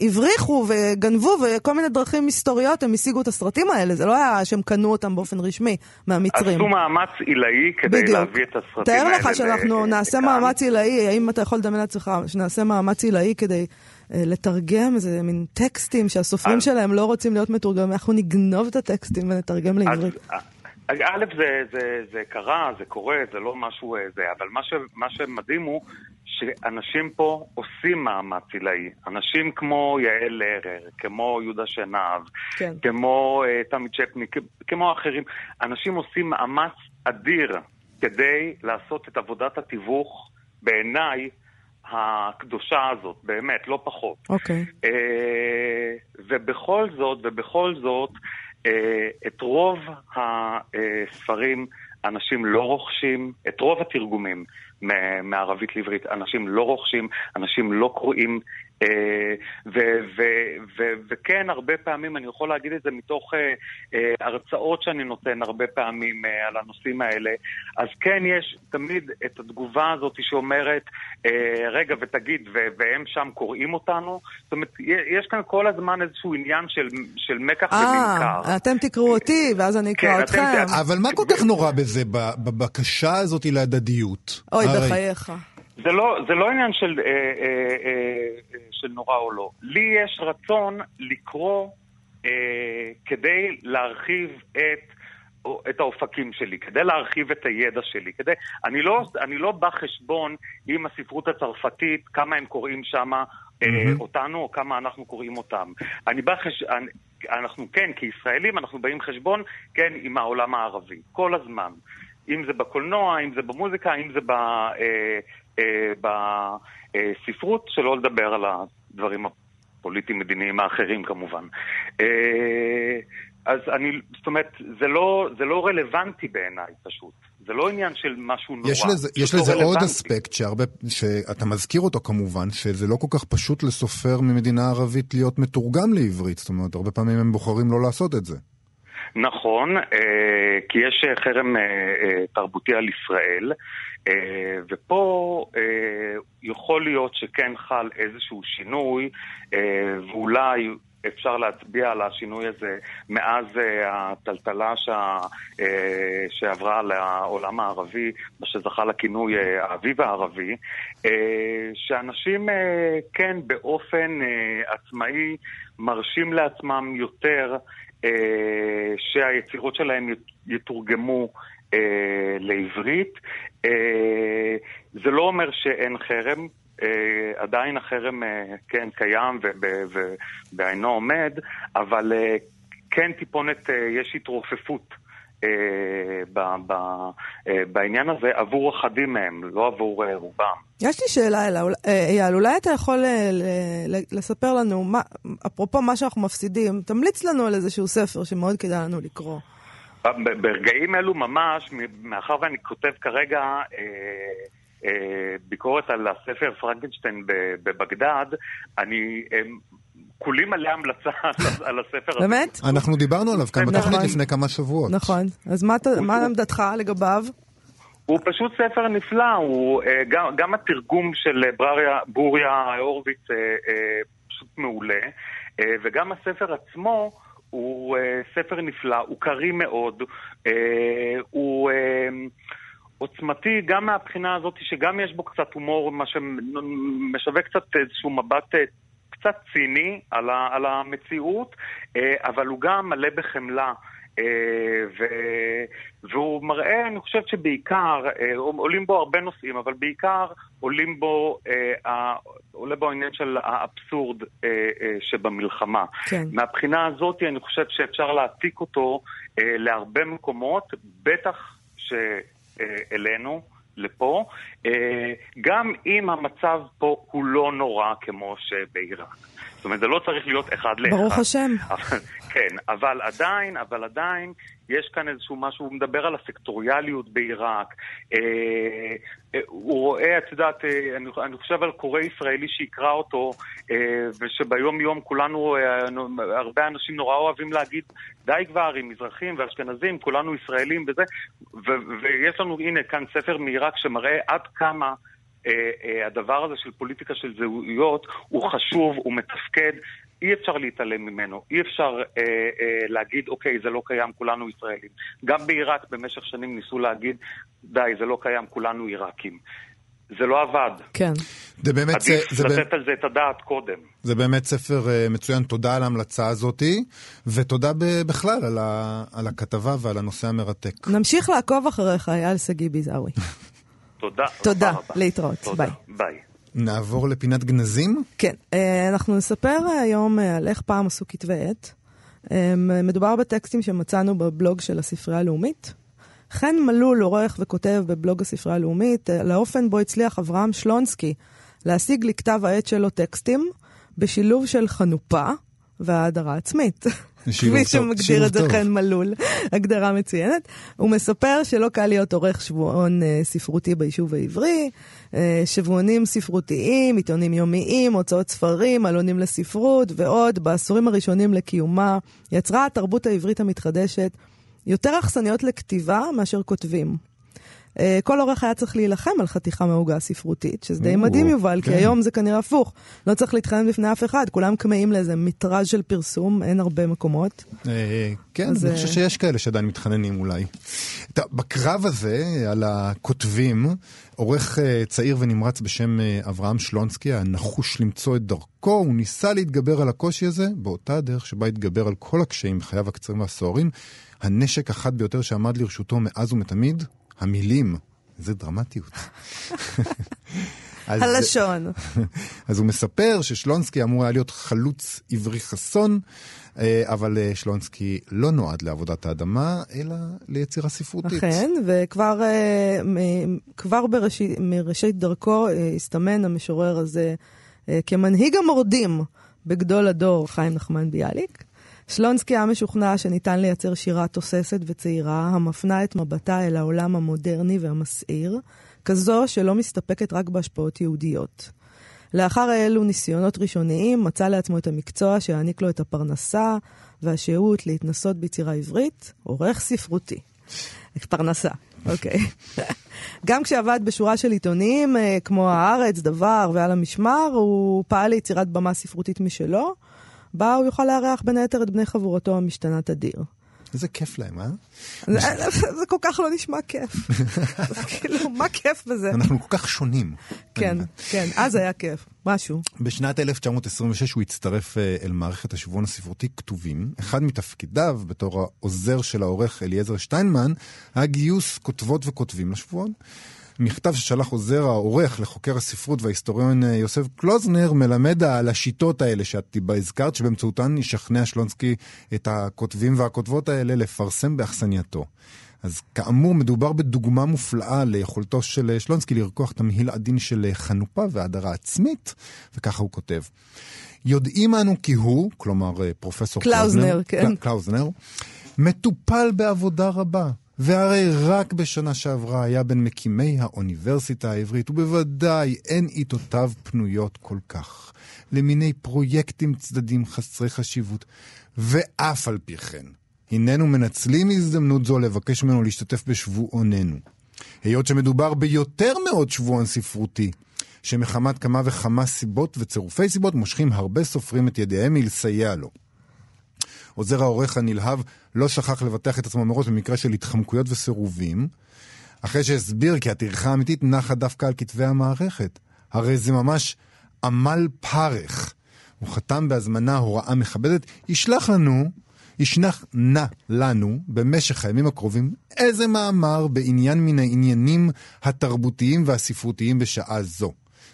הבריחו וגנבו וכל מיני דרכים מסתוריות, הם השיגו את הסרטים האלה, זה לא היה שהם קנו אותם באופן רשמי מהמצרים. עשו מאמץ עילאי כדי בדיוק. להביא את הסרטים האלה. תאר לך שאנחנו ל... נעשה לכאן. מאמץ עילאי, האם אתה יכול לדמיין לעצמך שנעשה מאמץ עילאי כדי... לתרגם איזה מין טקסטים שהסופרים אז... שלהם לא רוצים להיות מתורגמים, אנחנו נגנוב את הטקסטים ונתרגם לעברית. אז, א', זה, זה, זה קרה, זה קורה, זה לא משהו אה, זה, אבל מה, ש, מה שמדהים הוא שאנשים פה עושים מאמץ עילאי. אנשים כמו יעל לרר, כמו יהודה שנהב, כן. כמו uh, תמי צ'פני, כמו אחרים, אנשים עושים מאמץ אדיר כדי לעשות את עבודת התיווך, בעיניי, הקדושה הזאת, באמת, לא פחות. אוקיי. Okay. Uh, ובכל זאת, ובכל זאת, אה, את רוב הספרים אנשים לא רוכשים, את רוב התרגומים מערבית לעברית אנשים לא רוכשים, אנשים לא קוראים אה, וכן, הרבה פעמים, אני יכול להגיד את זה מתוך אה, אה, הרצאות שאני נותן הרבה פעמים על הנושאים האלה, אז כן, יש תמיד את התגובה הזאת שאומרת, רגע, ותגיד, והם שם קוראים אותנו? זאת אומרת, יש כאן כל הזמן איזשהו עניין של מקח וממכר. אה, אתם תקראו אותי, ואז אני אקרא כן, אתכם. אבל מה כל כך נורא בזה, בבקשה הזאת להדדיות? אוי, בחייך. זה לא, זה לא עניין של, אה, אה, אה, של נורא או לא. לי יש רצון לקרוא אה, כדי להרחיב את... את האופקים שלי, כדי להרחיב את הידע שלי. כדי, אני, לא, אני לא בא חשבון עם הספרות הצרפתית, כמה הם קוראים שם mm-hmm. אותנו, או כמה אנחנו קוראים אותם. אני בא חש... אני, אנחנו כן, כישראלים, אנחנו באים חשבון, כן, עם העולם הערבי, כל הזמן. אם זה בקולנוע, אם זה במוזיקה, אם זה ב... אה, אה, בספרות, שלא לדבר על הדברים הפוליטיים-מדיניים האחרים כמובן. אה, אז אני, זאת אומרת, זה לא, זה לא רלוונטי בעיניי פשוט. זה לא עניין של משהו נורא. יש לזה, יש לא לזה לא עוד אספקט שהרבה, שאתה מזכיר אותו כמובן, שזה לא כל כך פשוט לסופר ממדינה ערבית להיות מתורגם לעברית. זאת אומרת, הרבה פעמים הם בוחרים לא לעשות את זה. נכון, אה, כי יש חרם תרבותי על ישראל, ופה יכול להיות שכן חל איזשהו שינוי, ואולי אפשר להצביע על השינוי הזה מאז הטלטלה שה, שעברה לעולם הערבי, מה שזכה לכינוי האביב הערבי, שאנשים כן באופן עצמאי מרשים לעצמם יותר שהיצירות שלהם יתורגמו אה, לעברית. אה, זה לא אומר שאין חרם, אה, עדיין החרם אה, כן קיים ובעינו עומד, אבל אה, כן טיפונת, אה, יש התרופפות. אה, ב, ב, אה, בעניין הזה עבור אחדים מהם, לא עבור אה, רובם. יש לי שאלה, אייל, אולי אתה יכול לספר לנו, מה, אפרופו מה שאנחנו מפסידים, תמליץ לנו על איזשהו ספר שמאוד כדאי לנו לקרוא. ברגעים אלו ממש, מאחר ואני כותב כרגע אה, אה, ביקורת על הספר פרנקנשטיין בבגדד, אני אה, כולי מלא המלצה (laughs) על הספר הזה. באמת? אנחנו דיברנו עליו כאן בתוכנית נכון. לפני כמה שבועות. נכון. אז מה עמדתך לגביו? הוא פשוט ספר נפלא, הוא אה, גם, גם התרגום של אה, בריה, בוריה הורוביץ אה, פשוט מעולה, וגם הספר עצמו הוא ספר נפלא, הוא קריא מאוד, הוא עוצמתי גם מהבחינה הזאת שגם יש בו קצת הומור, מה שמשווק קצת איזשהו מבט קצת ציני על, ה, על המציאות, אה, אבל הוא גם מלא בחמלה. אה, ו... והוא מראה, אני חושבת שבעיקר, אה, עולים בו הרבה נושאים, אבל בעיקר עולים בו, אה, עולה בו העניין של האבסורד שבמלחמה. כן. מהבחינה הזאת אני חושב שאפשר להעתיק אותו להרבה מקומות, בטח שאלינו, לפה, אה, גם אם המצב פה הוא לא נורא כמו שבעיראק. זאת אומרת, זה לא צריך להיות אחד לאחד. ברוך השם. (laughs) אבל- כן, אבל עדיין, אבל עדיין, יש כאן איזשהו משהו, הוא מדבר על הסקטוריאליות בעיראק. אה, אה, הוא רואה, את יודעת, אה, אני, אני חושב על קורא ישראלי שיקרא אותו, אה, ושביום יום כולנו, אה, הרבה אנשים נורא אוהבים להגיד, די כבר עם מזרחים ואשכנזים, כולנו ישראלים וזה, ו- ויש לנו, הנה, כאן ספר מעיראק שמראה עד כמה... אה, אה, הדבר הזה של פוליטיקה של זהויות הוא חשוב, הוא מתפקד, אי אפשר להתעלם ממנו, אי אפשר אה, אה, להגיד, אוקיי, זה לא קיים, כולנו ישראלים. גם בעיראק במשך שנים ניסו להגיד, די, זה לא קיים, כולנו עיראקים. זה לא עבד. כן. זה באמת, עדיף זה, זה, לתת על זה את הדעת קודם. זה באמת ספר אה, מצוין, תודה על ההמלצה הזאתי, ותודה ב- בכלל על, ה, על הכתבה ועל הנושא המרתק. נמשיך לעקוב אחריך, אייל שגיא ביזאווי. (laughs) תודה. תודה. להתראות, תודה. ביי. ביי. נעבור לפינת גנזים? כן, אה, אנחנו נספר היום אה, על איך פעם עשו כתבי עת. אה, מדובר בטקסטים שמצאנו בבלוג של הספרייה הלאומית. חן מלול עורך וכותב בבלוג הספרייה הלאומית על האופן בו הצליח אברהם שלונסקי להשיג לכתב העת שלו טקסטים בשילוב של חנופה והאדרה עצמית. (laughs) כפי שמגדיר את זה. חן מלול, הגדרה מצוינת. הוא מספר שלא קל להיות עורך שבועון אה, ספרותי ביישוב העברי, אה, שבועונים ספרותיים, עיתונים יומיים, הוצאות ספרים, עלונים לספרות ועוד. בעשורים הראשונים לקיומה יצרה התרבות העברית המתחדשת יותר אכסניות לכתיבה מאשר כותבים. אה, כל עורך היה צריך להילחם על חתיכה מהעוגה הספרותית, שזה די מדהים יובל, כי כן. היום זה כנראה הפוך. לא צריך להתחנן בפני אף אחד, כולם כמהים לאיזה מטראז' של פרסום, אין הרבה מקומות. אה, כן, אני אה, חושב שיש כאלה שעדיין מתחננים אולי. בקרב הזה על הכותבים, עורך צעיר ונמרץ בשם אברהם שלונסקי, הנחוש למצוא את דרכו, הוא ניסה להתגבר על הקושי הזה באותה הדרך שבה התגבר על כל הקשיים בחייו הקצרים והסוערים. הנשק החד ביותר שעמד לרשותו מאז ומתמיד, המילים. איזה דרמטיות. אז- הלשון. (laughs) אז הוא מספר ששלונסקי אמור היה להיות חלוץ עברי חסון, אה, אבל אה, שלונסקי לא נועד לעבודת האדמה, אלא ליצירה ספרותית. אכן, וכבר אה, כבר בראשית, מראשית דרכו הסתמן המשורר הזה כמנהיג המורדים בגדול הדור, חיים נחמן ביאליק. שלונסקי היה משוכנע שניתן לייצר שירה תוססת וצעירה, המפנה את מבטה אל העולם המודרני והמסעיר, כזו שלא מסתפקת רק בהשפעות יהודיות. לאחר אלו ניסיונות ראשוניים, מצא לעצמו את המקצוע שיעניק לו את הפרנסה והשהות להתנסות ביצירה עברית, עורך ספרותי. פרנסה, אוקיי. גם כשעבד בשורה של עיתונים, אה, כמו הארץ, דבר ועל המשמר, הוא פעל ליצירת במה ספרותית משלו, בה הוא יוכל לארח בין היתר את בני חבורתו המשתנה תדיר. איזה כיף להם, אה? זה זה כל כך לא נשמע כיף. (laughs) כאילו, מה כיף בזה? אנחנו כל כך שונים. כן, כן, אז היה כיף, משהו. בשנת 1926 הוא הצטרף אה, אל מערכת השבועון הספרותי כתובים. אחד מתפקידיו, בתור העוזר של העורך אליעזר שטיינמן, היה גיוס כותבות וכותבים לשבועון. מכתב ששלח עוזר העורך לחוקר הספרות וההיסטוריון אה, יוסף קלוזנר מלמד על השיטות האלה שאת הזכרת, שבאמצעותן ישכנע שלונסקי את הכותבים והכותבות האלה לפרסם באכסנייתו. אז כאמור, מדובר בדוגמה מופלאה ליכולתו של אה, שלונסקי לרקוח תמהיל עדין של אה, חנופה והדרה עצמית, וככה הוא כותב. יודעים אנו כי הוא, כלומר פרופסור קלאוזנר, כן. קלאוזנר, מטופל בעבודה רבה. והרי רק בשנה שעברה היה בין מקימי האוניברסיטה העברית, ובוודאי אין עיתותיו פנויות כל כך, למיני פרויקטים צדדים חסרי חשיבות. ואף על פי כן, הננו מנצלים הזדמנות זו לבקש ממנו להשתתף בשבועוננו. היות שמדובר ביותר מעוד שבועון ספרותי, שמחמת כמה וכמה סיבות וצירופי סיבות מושכים הרבה סופרים את ידיהם מלסייע לו. עוזר העורך הנלהב לא שכח לבטח את עצמו מראש במקרה של התחמקויות וסירובים, אחרי שהסביר כי הטרחה האמיתית נחה דווקא על כתבי המערכת. הרי זה ממש עמל פרך. הוא חתם בהזמנה הוראה מכבדת, ישלח לנו, ישנח נא לנו במשך הימים הקרובים איזה מאמר בעניין מן העניינים התרבותיים והספרותיים בשעה זו.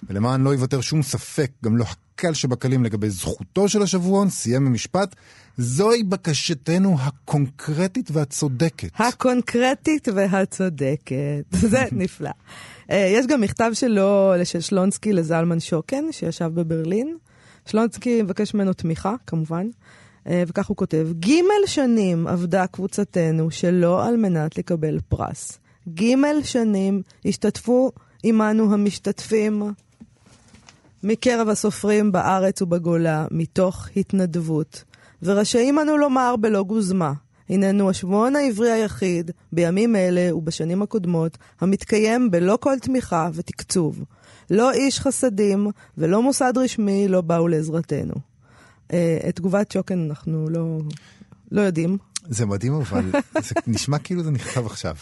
ולמען לא יוותר שום ספק, גם לא הקל שבקלים לגבי זכותו של השבועון, סיים במשפט, זוהי בקשתנו הקונקרטית והצודקת. הקונקרטית והצודקת. (laughs) זה נפלא. אה, יש גם מכתב שלו, של שלונסקי לזלמן שוקן, שישב בברלין. שלונסקי מבקש ממנו תמיכה, כמובן. אה, וכך הוא כותב, ג' שנים עבדה קבוצתנו שלא על מנת לקבל פרס. ג' שנים השתתפו עמנו המשתתפים מקרב הסופרים בארץ ובגולה, מתוך התנדבות. ורשאים אנו לומר בלא גוזמה, הננו השבועון העברי היחיד, בימים אלה ובשנים הקודמות, המתקיים בלא כל תמיכה ותקצוב. לא איש חסדים ולא מוסד רשמי לא באו לעזרתנו. אה, את תגובת שוקן אנחנו לא, לא יודעים. זה מדהים אבל, זה נשמע כאילו זה נכתב עכשיו.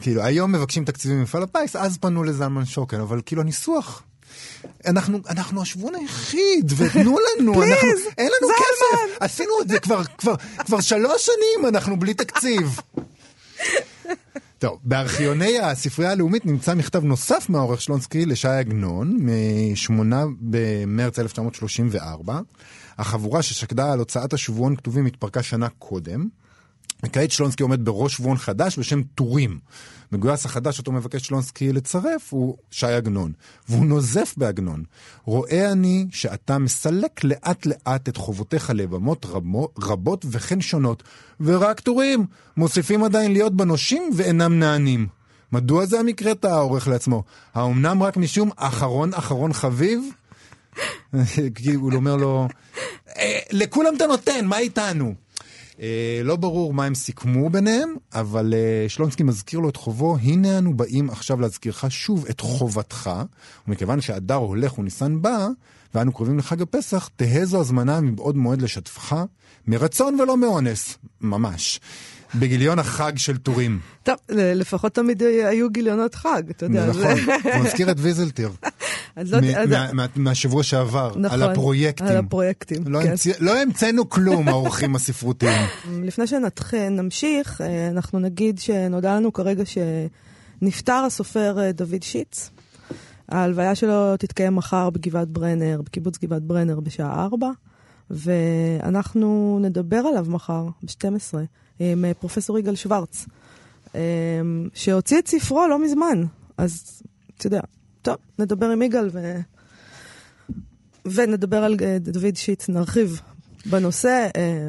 כאילו, היום מבקשים תקציבים ממפעל הפיס, אז פנו לזלמן שוקן, אבל כאילו הניסוח אנחנו, אנחנו השבועון היחיד, ותנו לנו, פליז, אנחנו, אין לנו. כסף, עשינו את זה כבר, כבר, כבר שלוש שנים, אנחנו בלי תקציב. טוב, בארכיוני הספרייה הלאומית נמצא מכתב נוסף מהעורך שלונסקי לשי עגנון, מ-8 במרץ 1934. החבורה ששקדה על הוצאת השבועון כתובים התפרקה שנה קודם. וכעת שלונסקי עומד בראש שבועון חדש בשם טורים. מגויס החדש אותו מבקש שלונסקי לצרף הוא שי עגנון, והוא נוזף בעגנון. רואה אני שאתה מסלק לאט לאט את חובותיך לבמות רבות וכן שונות, ורק טורים מוסיפים עדיין להיות בנושים ואינם נענים. מדוע זה המקרה טעה העורך לעצמו? האומנם רק משום אחרון אחרון חביב? (laughs) כי הוא אומר לו, "אה, לכולם אתה נותן, מה איתנו? אה, לא ברור מה הם סיכמו ביניהם, אבל אה, שלונסקי מזכיר לו את חובו, הנה אנו באים עכשיו להזכירך שוב את חובתך, ומכיוון שהדר הולך וניסן בא, ואנו קרובים לחג הפסח, תהא זו הזמנה מבעוד מועד לשתפך, מרצון ולא מאונס, ממש. בגיליון החג של טורים. טוב, לפחות תמיד היו גיליונות חג, אתה יודע. נכון, זה- הוא מזכיר את ויזלטיר, (laughs) מהשבוע שעבר, נכון, על הפרויקטים. על הפרויקטים, לא כן. לא המצאנו כלום, האורחים הספרותיים. (laughs) לפני שנמשיך, אה, אנחנו נגיד שנודע לנו כרגע שנפטר הסופר אה, דוד שיץ. ההלוויה שלו תתקיים מחר בגבעת ברנר, בקיבוץ גבעת ברנר בשעה 4, ואנחנו נדבר עליו מחר ב-12 עם אה, פרופסור יגאל שוורץ, אה, שהוציא את ספרו לא מזמן. אז אתה יודע, טוב, נדבר עם יגאל ו... ונדבר על אה, דוד שיץ, נרחיב בנושא. אה,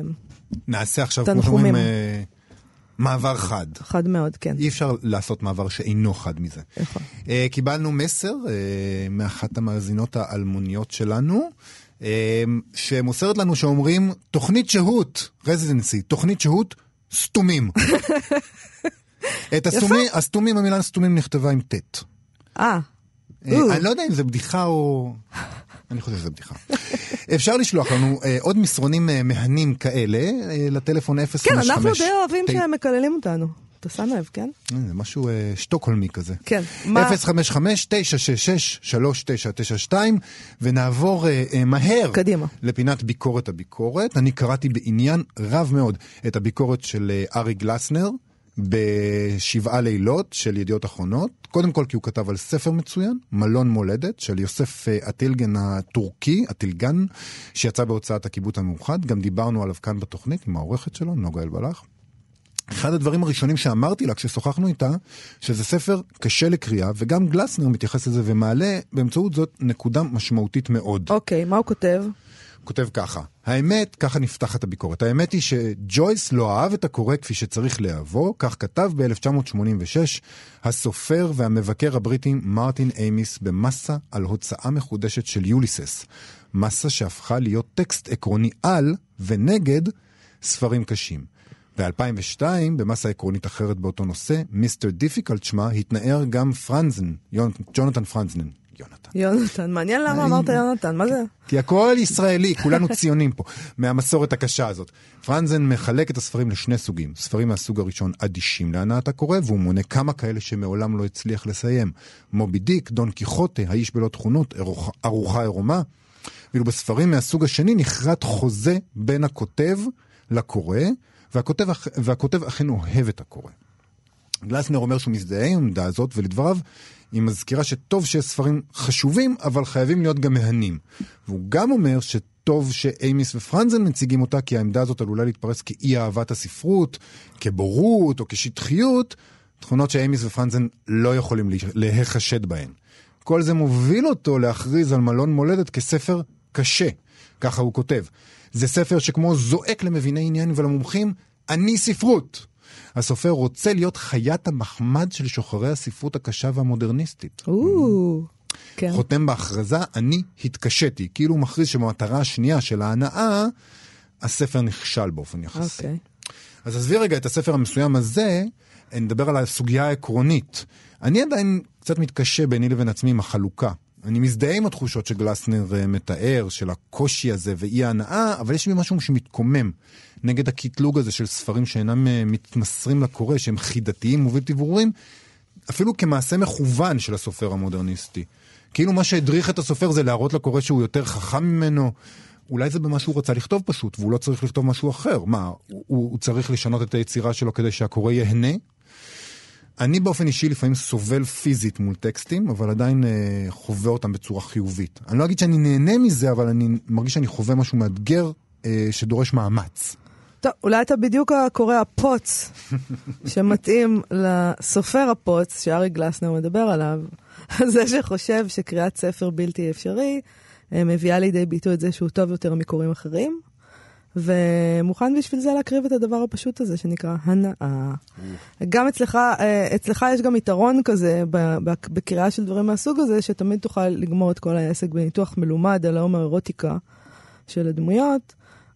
נעשה עכשיו, כמו תנחומים. שאומרים, אה, מעבר חד. חד מאוד, כן. אי אפשר לעשות מעבר שאינו חד מזה. נכון. אה, קיבלנו מסר אה, מאחת המאזינות האלמוניות שלנו, אה, שמוסרת לנו שאומרים, תוכנית שהות, רזידנסי, תוכנית שהות, סתומים. (laughs) את הסתומים, הסתומים, המילה סתומים נכתבה עם ט'. אה. אני לא יודע אם זה בדיחה או... אני חושב שזה בדיחה. אפשר לשלוח לנו אה, עוד מסרונים אה, מהנים כאלה אה, לטלפון 055... כן, אנחנו די אוהבים ת- שהם מקללים אותנו. אתה שם לב, כן? אה, זה משהו אה, שטוקהולמי כזה. כן. מה- 055-966-3992, ונעבור אה, אה, מהר קדימה. לפינת ביקורת הביקורת. אני קראתי בעניין רב מאוד את הביקורת של אה, ארי גלסנר בשבעה לילות של ידיעות אחרונות. קודם כל כי הוא כתב על ספר מצוין, מלון מולדת, של יוסף אה, אטילגן הטורקי, אטילגן, שיצא בהוצאת הקיבוץ המאוחד. גם דיברנו עליו כאן בתוכנית עם העורכת שלו, נוגה אלבלח. אחד הדברים הראשונים שאמרתי לה כששוחחנו איתה, שזה ספר קשה לקריאה, וגם גלסנר מתייחס לזה ומעלה באמצעות זאת נקודה משמעותית מאוד. אוקיי, מה הוא כותב? כותב ככה, האמת, ככה נפתחת הביקורת, האמת היא שג'ויס לא אהב את הקורא כפי שצריך לאהבו, כך כתב ב-1986 הסופר והמבקר הבריטי מרטין איימיס במסה על הוצאה מחודשת של יוליסס. מסה שהפכה להיות טקסט עקרוני על ונגד ספרים קשים. ב-2002, במסה עקרונית אחרת באותו נושא, Mr. Difficult שמה, התנער גם פרנזן, ג'ונתן פרנזן. יונתן. יונתן, מעניין למה אמרת יונתן, מה זה? כי הכל ישראלי, כולנו ציונים פה, מהמסורת הקשה הזאת. פרנזן מחלק את הספרים לשני סוגים. ספרים מהסוג הראשון אדישים להנאת הקורא, והוא מונה כמה כאלה שמעולם לא הצליח לסיים. מובי דיק, דון קיחוטה, האיש בלא תכונות, ארוחה עירומה. ואילו בספרים מהסוג השני נכרת חוזה בין הכותב לקורא, והכותב, והכותב אכן אוהב את הקורא. גלסנר אומר שהוא מזדהה עם העמדה הזאת, ולדבריו היא מזכירה שטוב שיש ספרים חשובים, אבל חייבים להיות גם מהנים. והוא גם אומר שטוב שאיימיס ופרנזן מציגים אותה, כי העמדה הזאת עלולה להתפרס כאי אהבת הספרות, כבורות או כשטחיות, תכונות שאיימיס ופרנזן לא יכולים להיחשד בהן. כל זה מוביל אותו להכריז על מלון מולדת כספר קשה, ככה הוא כותב. זה ספר שכמו זועק למביני עניין ולמומחים, אני ספרות. הסופר רוצה להיות חיית המחמד של שוחרי הספרות הקשה והמודרניסטית. כן. חותם בהכרזה, אני התקשיתי. כאילו הוא מכריז שבמטרה השנייה של ההנאה, הספר נכשל באופן יחסי. אוקיי. אז עזבי רגע את הספר המסוים הזה, נדבר על הסוגיה העקרונית. אני עדיין קצת מתקשה ביני לבין עצמי עם החלוקה. אני מזדהה עם התחושות שגלסנר uh, מתאר, של הקושי הזה ואי ההנאה, אבל יש בי משהו שמתקומם נגד הקטלוג הזה של ספרים שאינם uh, מתמסרים לקורא, שהם חידתיים ובלתי ברורים, אפילו כמעשה מכוון של הסופר המודרניסטי. כאילו מה שהדריך את הסופר זה להראות לקורא שהוא יותר חכם ממנו. אולי זה במה שהוא רצה לכתוב פשוט, והוא לא צריך לכתוב משהו אחר. מה, הוא, הוא צריך לשנות את היצירה שלו כדי שהקורא ייהנה? אני באופן אישי לפעמים סובל פיזית מול טקסטים, אבל עדיין אה, חווה אותם בצורה חיובית. אני לא אגיד שאני נהנה מזה, אבל אני מרגיש שאני חווה משהו מאתגר אה, שדורש מאמץ. טוב, אולי אתה בדיוק הקורא הפוץ שמתאים לסופר הפוץ שארי גלסנר מדבר עליו. (laughs) זה שחושב שקריאת ספר בלתי אפשרי אה, מביאה לידי ביטוי את זה שהוא טוב יותר מקוראים אחרים. ומוכן בשביל זה להקריב את הדבר הפשוט הזה שנקרא הנאה. גם אצלך, אה, אצלך יש גם יתרון כזה בקריאה של דברים מהסוג הזה, שתמיד תוכל לגמור את כל העסק בניתוח מלומד על ההומר אירוטיקה של הדמויות.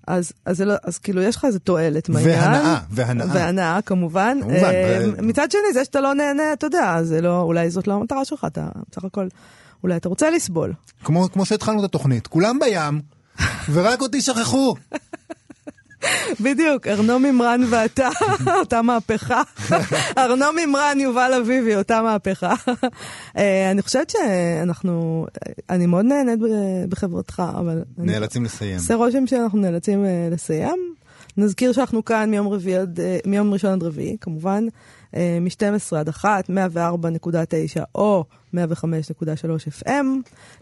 אז, אז, לא, אז כאילו יש לך איזה תועלת מהעניין. והנאה, והנאה. והנאה כמובן. כמובן. אה, ב... מצד שני, זה שאתה לא נהנה, אתה יודע, זה לא, אולי זאת לא המטרה שלך, אתה בסך הכל, אולי אתה רוצה לסבול. כמו, כמו שהתחלנו את התוכנית, כולם בים, ורק אותי שכחו. (laughs) בדיוק, ארנו מימרן ואתה, אותה מהפכה. ארנו מימרן, יובל אביבי, אותה מהפכה. אה, אני חושבת שאנחנו, אני מאוד נהנית בחברתך, אבל... נאלצים לסיים. עושה רושם שאנחנו נאלצים אה, לסיים. נזכיר שאנחנו כאן מיום, רביעי עד, אה, מיום ראשון עד רביעי, כמובן, מ-12 עד 1, 104.9 או 105.3 FM,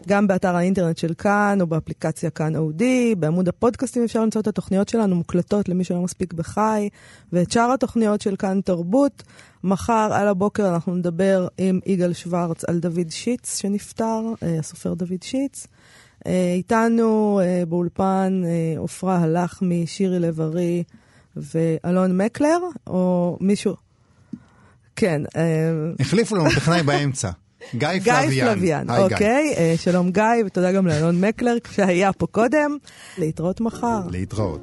גם באתר האינטרנט של כאן או באפליקציה כאן אודי, בעמוד הפודקאסטים אפשר למצוא את התוכניות שלנו מוקלטות למי שלא מספיק בחי, ואת שאר התוכניות של כאן תרבות. מחר על הבוקר אנחנו נדבר עם יגאל שוורץ על דוד שיץ שנפטר, הסופר דוד שיץ. איתנו באולפן עופרה הלחמי, שירי לב-ארי ואלון מקלר, או מישהו... כן. החליפו לנו טכנאי באמצע. (laughs) גיא פלוויאן. גיא פלוויאן, אוקיי. שלום גיא, ותודה גם לאלון מקלר, שהיה פה קודם. להתראות מחר. להתראות.